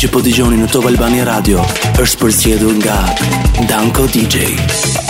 Që po dëgjoni në Top Albania Radio është përzgjedhur nga Danko DJ.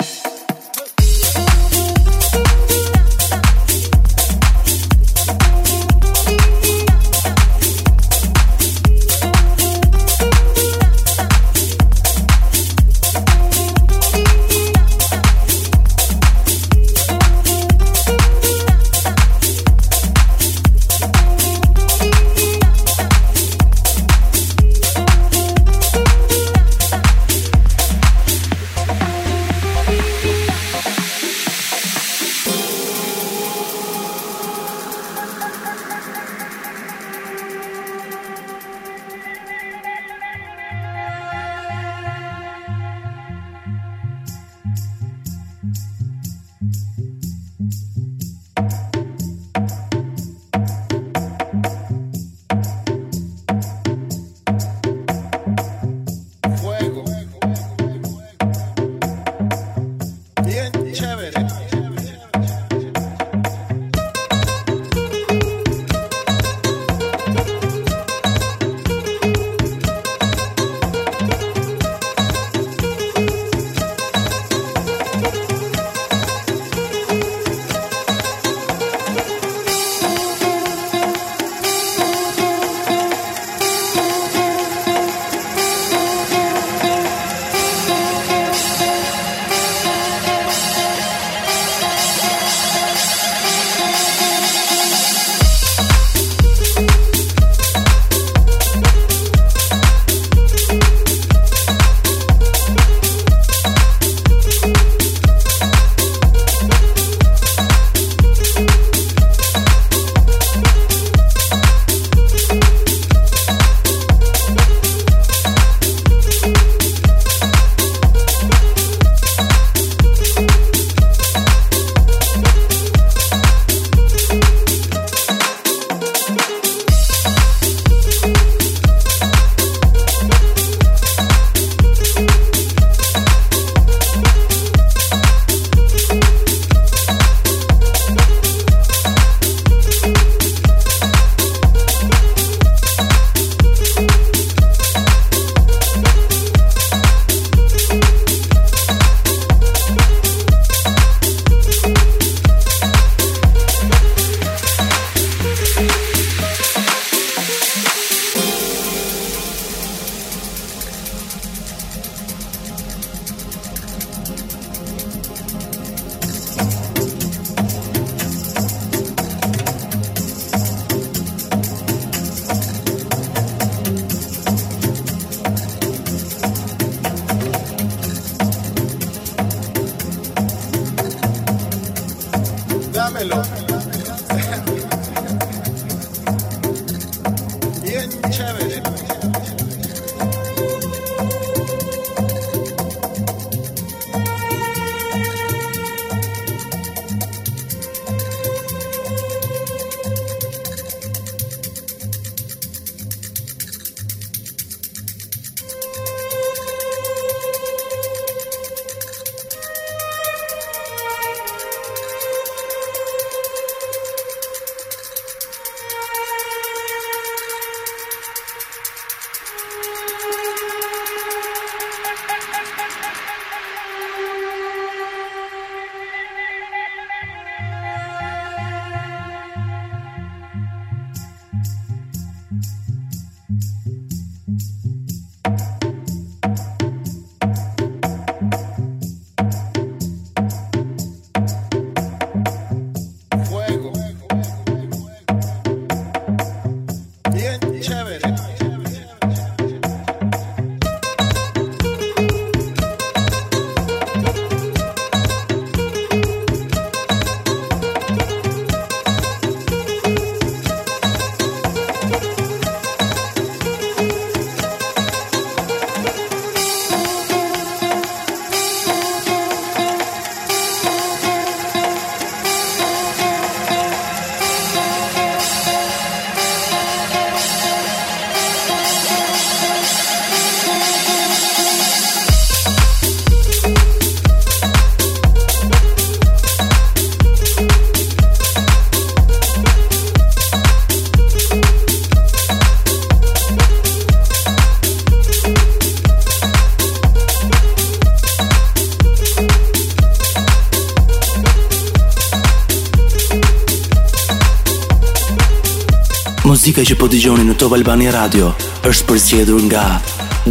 Dëgjoni në Top Albania Radio është përzgjedhur nga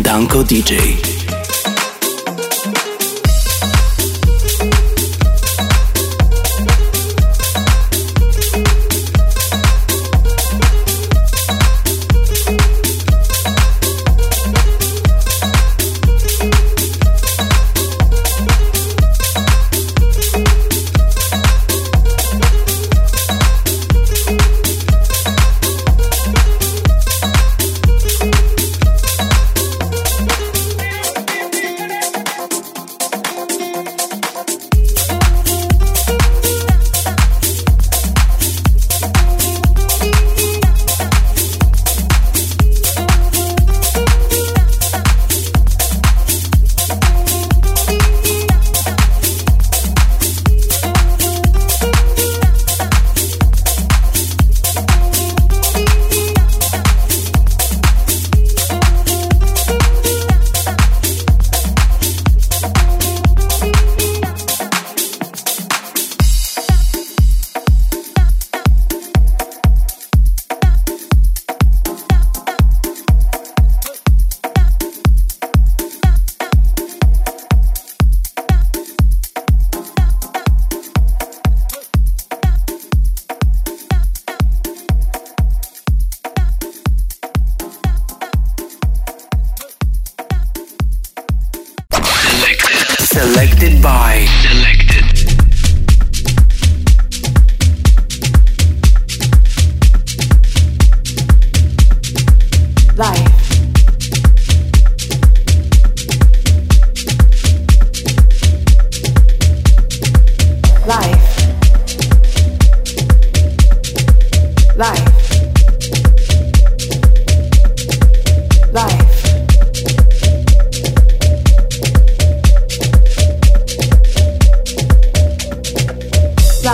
Danko DJ.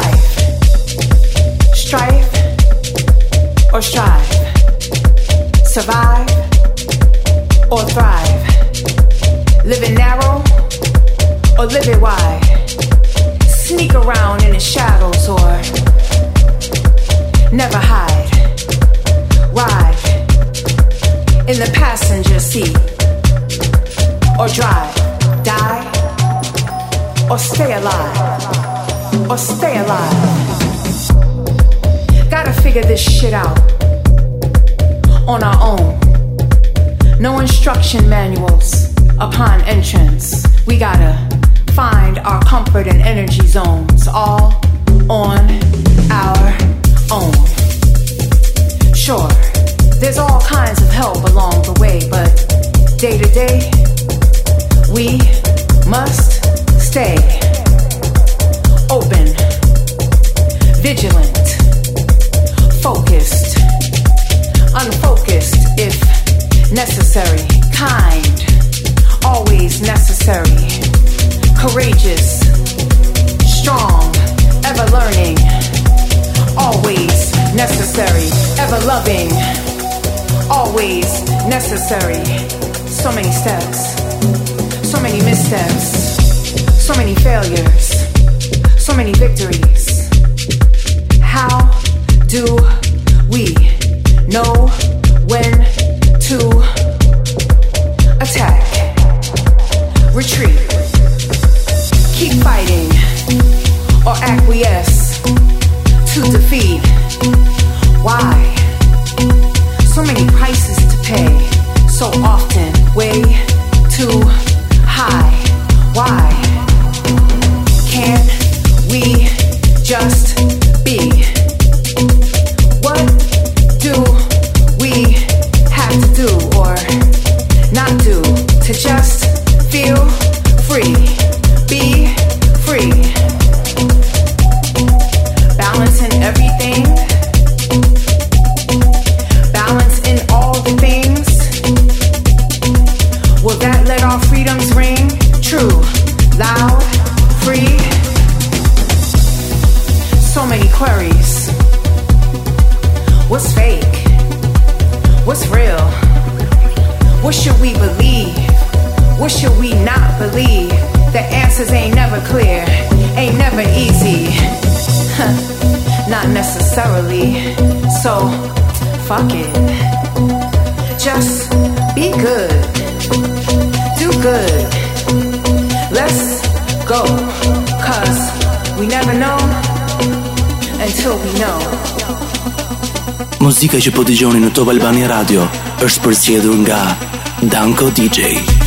life. Strife or strive. Survive or thrive. Live it narrow or live it wide. Sneak around in the shadows or never hide. Ride in the passenger seat or drive. Die or stay alive or stay alive. Gotta figure this shit out on our own. No instruction manuals upon entrance. We gotta find our comfort and energy zones all on our own. Sure, there's all kinds of help along the way, but day to day, we must stay open, vigilant, focused, unfocused if necessary, kind, always necessary, courageous, strong, ever learning, always necessary, ever loving, always necessary. So many steps, so many missteps, so many failures so many victories. How do we know? Let's go. Cause we never know until we know. Muzika që po dëgjoni në Top Albania Radio është përzgjedhur nga Danko DJ.